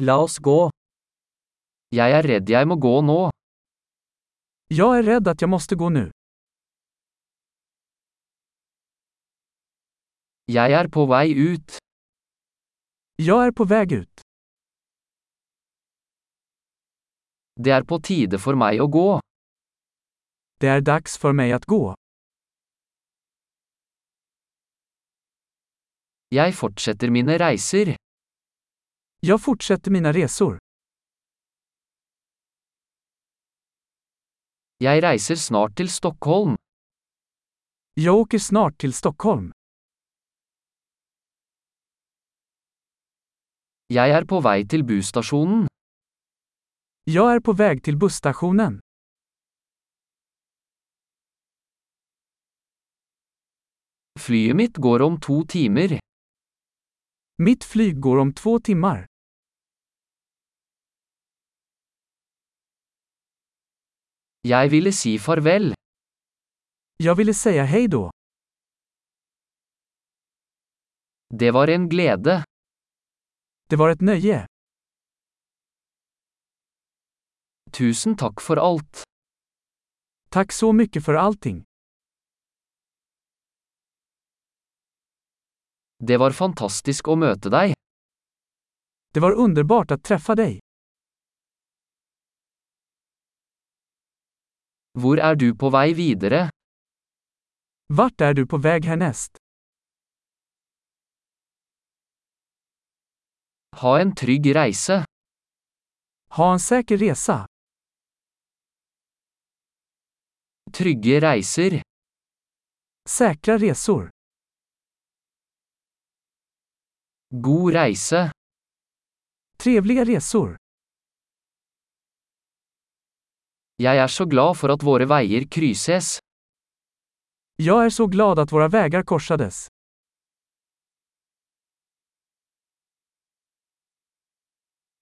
La oss gå. Jeg er redd jeg må gå nå. Jeg er redd at jeg måste gå nå. Jeg er på vei ut. Jeg er på vei ut. Det er på tide for meg å gå. Det er dags for meg å gå. Jeg fortsetter mine reiser. Jag fortsätter mina resor. Jeg reiser snart til Stockholm. Jag åker snart till Stockholm. Jeg er på vei til busstasjonen. Jag är på väg till busstationen. Flyet mitt går om to timer. Mitt flyg går om två timmar. Jeg ville si farvel. Jag ville säga hej då. Det var en glede. Det var ett nöje. Tusen takk for alt. Tack så mycket för allting. Det var fantastisk å møte deg. Det var underbart att träffa dig. Hvor er du på vei videre? Vart er du på vei hernest? Ha en trygg reise. Ha en sikker resa. Trygge reiser. Säkra resor. God reise. Trevliga resor. Jeg er så glad for at våre veier krysses. Jag är så glad att våra vägar korsades.